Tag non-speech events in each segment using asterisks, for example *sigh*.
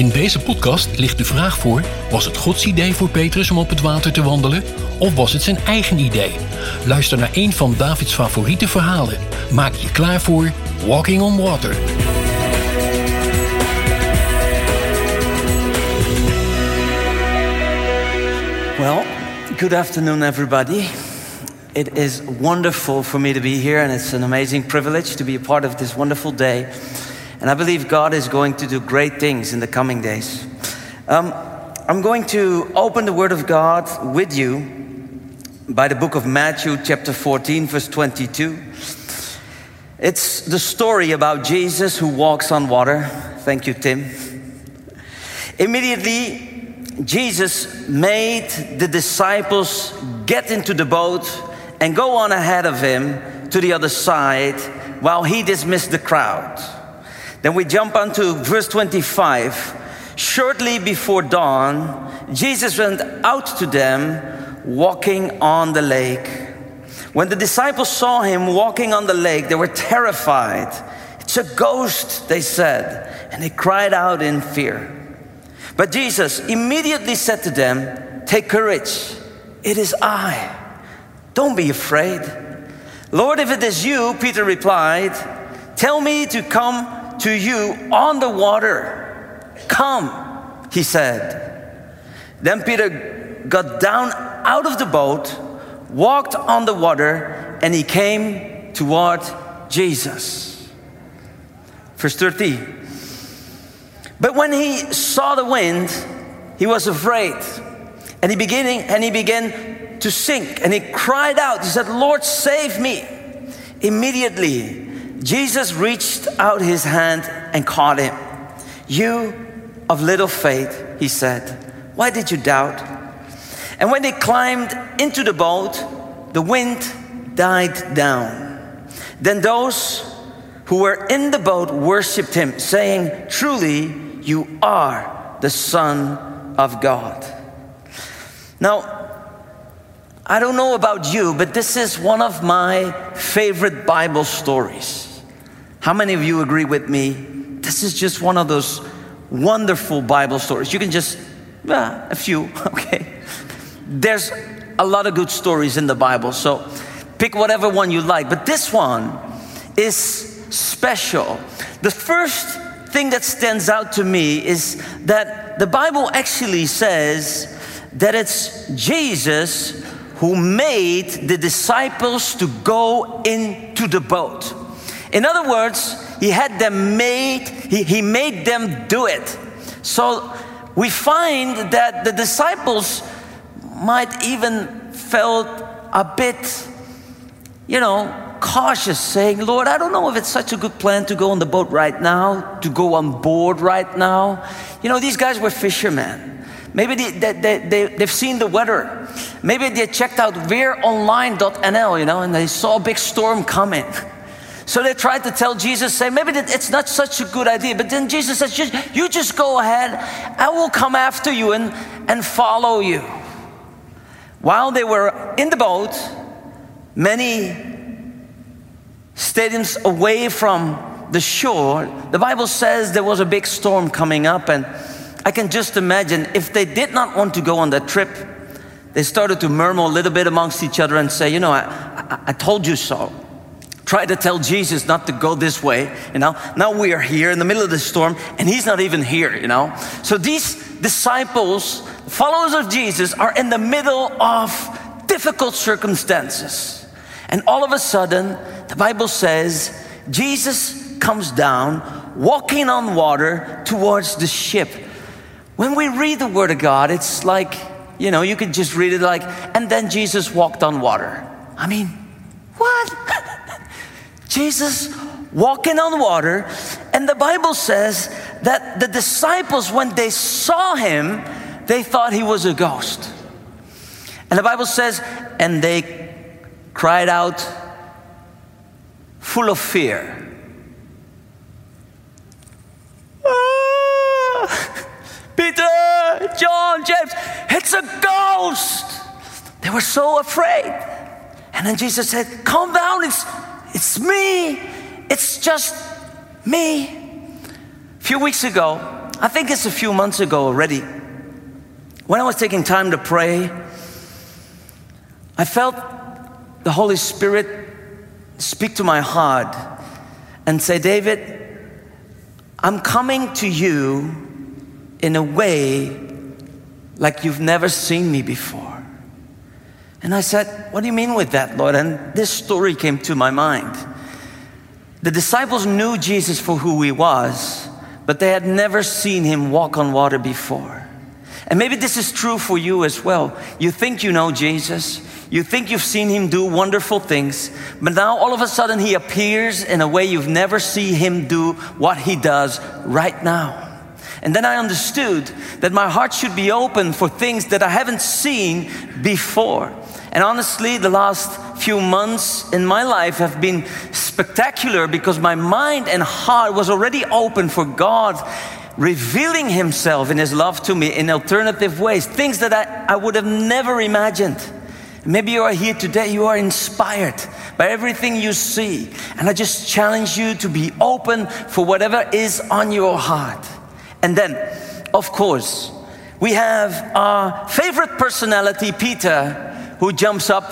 In deze podcast ligt de vraag voor: was het Gods idee voor Petrus om op het water te wandelen? Of was het zijn eigen idee? Luister naar een van Davids favoriete verhalen. Maak je klaar voor Walking on Water. Well, good afternoon, everybody. It is wonderful for me to be here, and it's an amazing privilege to be a part of this wonderful day. And I believe God is going to do great things in the coming days. Um, I'm going to open the Word of God with you by the book of Matthew, chapter 14, verse 22. It's the story about Jesus who walks on water. Thank you, Tim. Immediately, Jesus made the disciples get into the boat and go on ahead of him to the other side while he dismissed the crowd. Then we jump on to verse 25. Shortly before dawn, Jesus went out to them walking on the lake. When the disciples saw him walking on the lake, they were terrified. It's a ghost, they said, and they cried out in fear. But Jesus immediately said to them, Take courage, it is I. Don't be afraid. Lord, if it is you, Peter replied, Tell me to come to you on the water. Come, he said. Then Peter got down out of the boat, walked on the water, and he came toward Jesus. Verse 30. But when he saw the wind, he was afraid. And he beginning and he began to sink and he cried out. He said, Lord, save me. Immediately Jesus reached out his hand and caught him. You of little faith, he said, why did you doubt? And when they climbed into the boat, the wind died down. Then those who were in the boat worshiped him, saying, Truly, you are the Son of God. Now, I don't know about you, but this is one of my favorite Bible stories. How many of you agree with me? This is just one of those wonderful Bible stories. You can just, a few, *laughs* okay? There's a lot of good stories in the Bible, so pick whatever one you like. But this one is special. The first thing that stands out to me is that the Bible actually says that it's Jesus who made the disciples to go into the boat. In other words, he had them made, he, he made them do it. So we find that the disciples might even felt a bit, you know, cautious, saying, Lord, I don't know if it's such a good plan to go on the boat right now, to go on board right now. You know, these guys were fishermen. Maybe they, they, they, they've seen the weather. Maybe they checked out weeronline.nl, you know, and they saw a big storm coming. *laughs* So they tried to tell Jesus, say, maybe it's not such a good idea. But then Jesus says, you just go ahead. I will come after you and, and follow you. While they were in the boat, many stadiums away from the shore, the Bible says there was a big storm coming up. And I can just imagine if they did not want to go on that trip, they started to murmur a little bit amongst each other and say, You know, I, I, I told you so tried to tell Jesus not to go this way, you know. Now we are here in the middle of the storm and he's not even here, you know. So these disciples, followers of Jesus, are in the middle of difficult circumstances. And all of a sudden, the Bible says Jesus comes down walking on water towards the ship. When we read the Word of God, it's like, you know, you could just read it like, and then Jesus walked on water. I mean, what? *laughs* Jesus walking on water, and the Bible says that the disciples, when they saw him, they thought he was a ghost. And the Bible says, and they cried out full of fear. Ah, Peter, John, James, it's a ghost. They were so afraid. And then Jesus said, Calm down, it's, it's me. It's just me. A few weeks ago, I think it's a few months ago already, when I was taking time to pray, I felt the Holy Spirit speak to my heart and say, David, I'm coming to you in a way like you've never seen me before. And I said, What do you mean with that, Lord? And this story came to my mind. The disciples knew Jesus for who he was, but they had never seen him walk on water before. And maybe this is true for you as well. You think you know Jesus, you think you've seen him do wonderful things, but now all of a sudden he appears in a way you've never seen him do what he does right now. And then I understood that my heart should be open for things that I haven't seen before. And honestly, the last few months in my life have been spectacular because my mind and heart was already open for God revealing Himself in His love to me in alternative ways, things that I, I would have never imagined. Maybe you are here today, you are inspired by everything you see. And I just challenge you to be open for whatever is on your heart. And then, of course, we have our favorite personality, Peter, who jumps up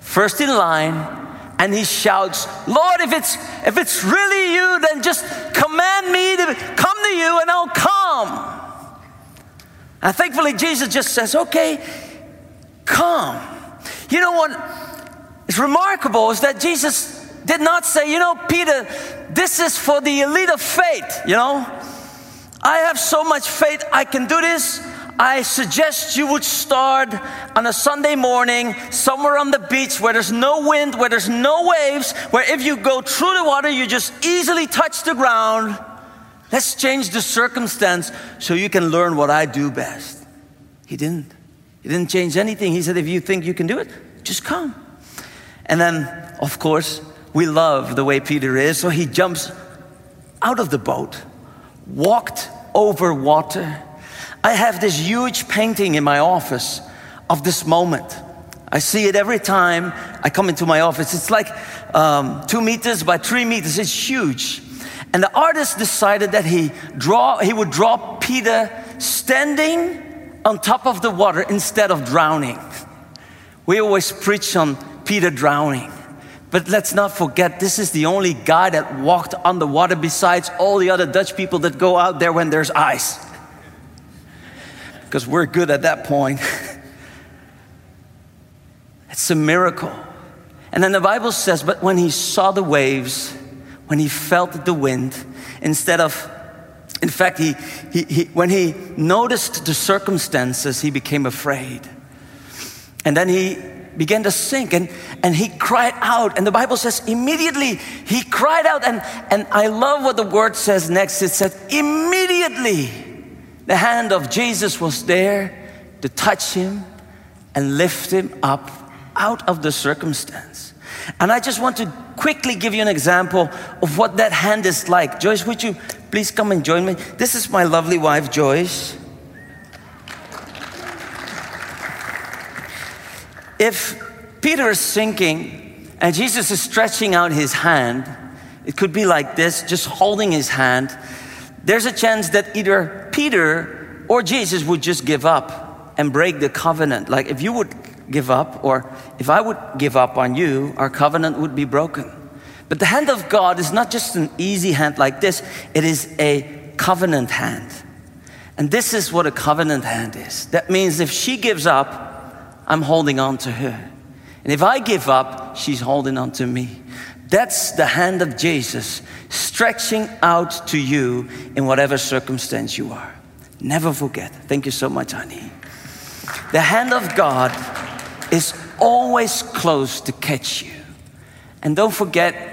first in line and he shouts, Lord, if it's, if it's really you, then just command me to come to you and I'll come. And thankfully, Jesus just says, okay, come. You know what is remarkable is that Jesus did not say, you know, Peter, this is for the elite of faith, you know. I have so much faith, I can do this. I suggest you would start on a Sunday morning somewhere on the beach where there's no wind, where there's no waves, where if you go through the water, you just easily touch the ground. Let's change the circumstance so you can learn what I do best. He didn't. He didn't change anything. He said, if you think you can do it, just come. And then, of course, we love the way Peter is, so he jumps out of the boat, walked over water I have this huge painting in my office of this moment. I see it every time I come into my office. It's like um, two meters by three meters. It's huge. And the artist decided that he draw he would draw Peter standing on top of the water instead of drowning. We always preach on Peter drowning. But let's not forget, this is the only guy that walked on the water besides all the other Dutch people that go out there when there's ice because we're good at that point. *laughs* it's a miracle. And then the Bible says, but when he saw the waves, when he felt the wind, instead of, in fact, he, he, he, when he noticed the circumstances, he became afraid. And then he began to sink and, and he cried out. And the Bible says, immediately he cried out. And, and I love what the word says next. It said, immediately the hand of Jesus was there to touch him and lift him up out of the circumstance. And I just want to quickly give you an example of what that hand is like. Joyce, would you please come and join me? This is my lovely wife, Joyce. If Peter is sinking and Jesus is stretching out his hand, it could be like this, just holding his hand there's a chance that either Peter or Jesus would just give up and break the covenant. Like if you would give up, or if I would give up on you, our covenant would be broken. But the hand of God is not just an easy hand like this, it is a covenant hand. And this is what a covenant hand is. That means if she gives up, I'm holding on to her. And if I give up, she's holding on to me. That's the hand of Jesus stretching out to you in whatever circumstance you are. Never forget. Thank you so much, honey. The hand of God is always close to catch you. And don't forget,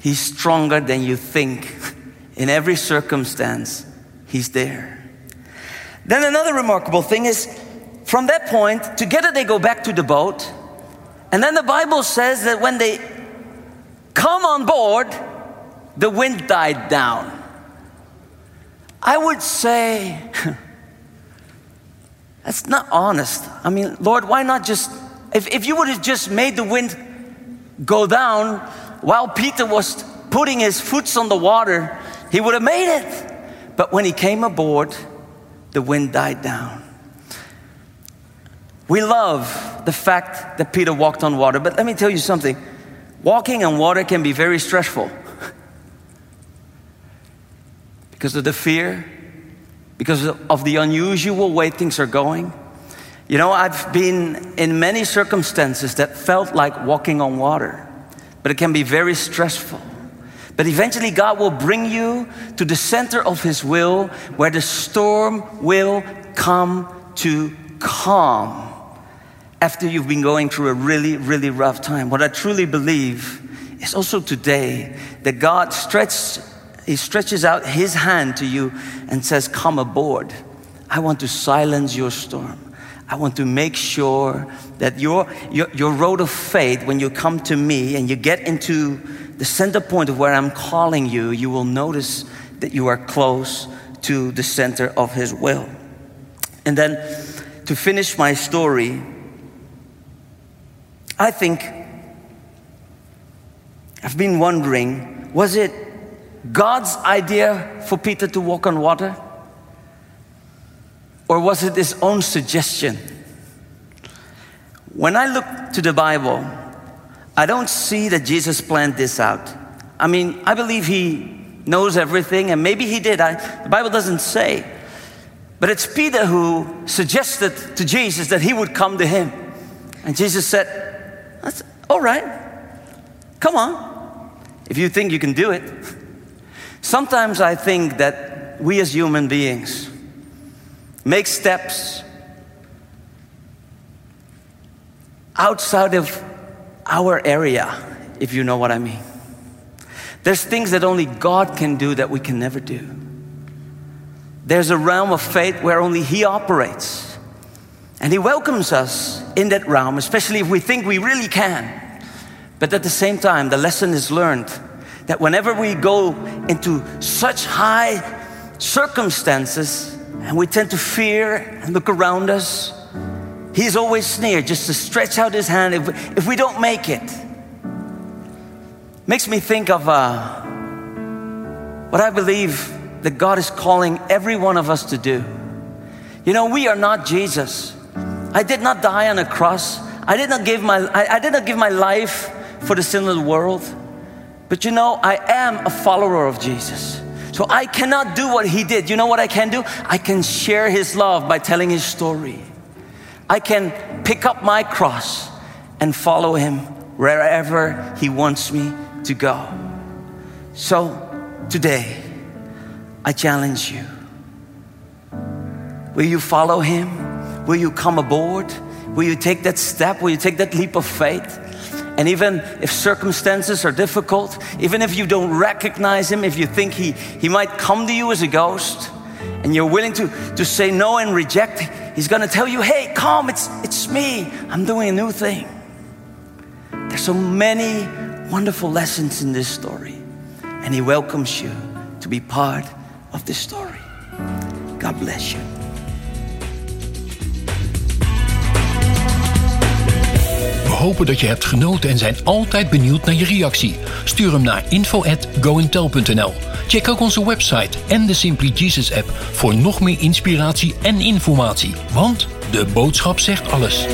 He's stronger than you think. *laughs* In every circumstance, He's there. Then another remarkable thing is from that point, together they go back to the boat. And then the Bible says that when they come on board, the wind died down. I would say, *laughs* that's not honest. I mean, Lord, why not just, if, if you would have just made the wind go down while Peter was putting his foot on the water, he would have made it. But when he came aboard, the wind died down. We love the fact that Peter walked on water, but let me tell you something walking on water can be very stressful because of the fear, because of the unusual way things are going. You know, I've been in many circumstances that felt like walking on water, but it can be very stressful. But eventually, God will bring you to the center of His will where the storm will come to calm after you've been going through a really, really rough time. What I truly believe is also today that God stretch, He stretches out His hand to you and says, Come aboard. I want to silence your storm. I want to make sure that your, your, your road of faith, when you come to me and you get into the center point of where I'm calling you, you will notice that you are close to the center of His will. And then to finish my story, I think I've been wondering was it God's idea for Peter to walk on water? Or was it his own suggestion? When I look to the Bible, I don't see that Jesus planned this out. I mean, I believe he knows everything, and maybe he did. I, the Bible doesn't say. But it's Peter who suggested to Jesus that he would come to him. And Jesus said, That's all right. Come on. If you think you can do it. Sometimes I think that we as human beings make steps outside of our area, if you know what I mean. There's things that only God can do that we can never do. There's a realm of faith where only He operates. And He welcomes us in that realm, especially if we think we really can. But at the same time, the lesson is learned that whenever we go into such high circumstances and we tend to fear and look around us, He's always near just to stretch out his hand if, if we don't make it. Makes me think of uh, what I believe that God is calling every one of us to do. You know, we are not Jesus. I did not die on a cross. I did not give my, I, I did not give my life for the sin of the world. But you know, I am a follower of Jesus. So I cannot do what he did. You know what I can do? I can share his love by telling his story. I can pick up my cross and follow him wherever he wants me to go. So today, I challenge you. Will you follow him? Will you come aboard? Will you take that step? Will you take that leap of faith? And even if circumstances are difficult, even if you don't recognize him, if you think he, he might come to you as a ghost, and you're willing to, to say no and reject, He's gonna tell you, hey, come, it's, it's me. I'm doing a new thing. There's so many wonderful lessons in this story, and He welcomes you to be part of this story. God bless you. Hopen dat je hebt genoten en zijn altijd benieuwd naar je reactie. Stuur hem naar info@goentel.nl. Check ook onze website en de Simply Jesus app voor nog meer inspiratie en informatie. Want de boodschap zegt alles.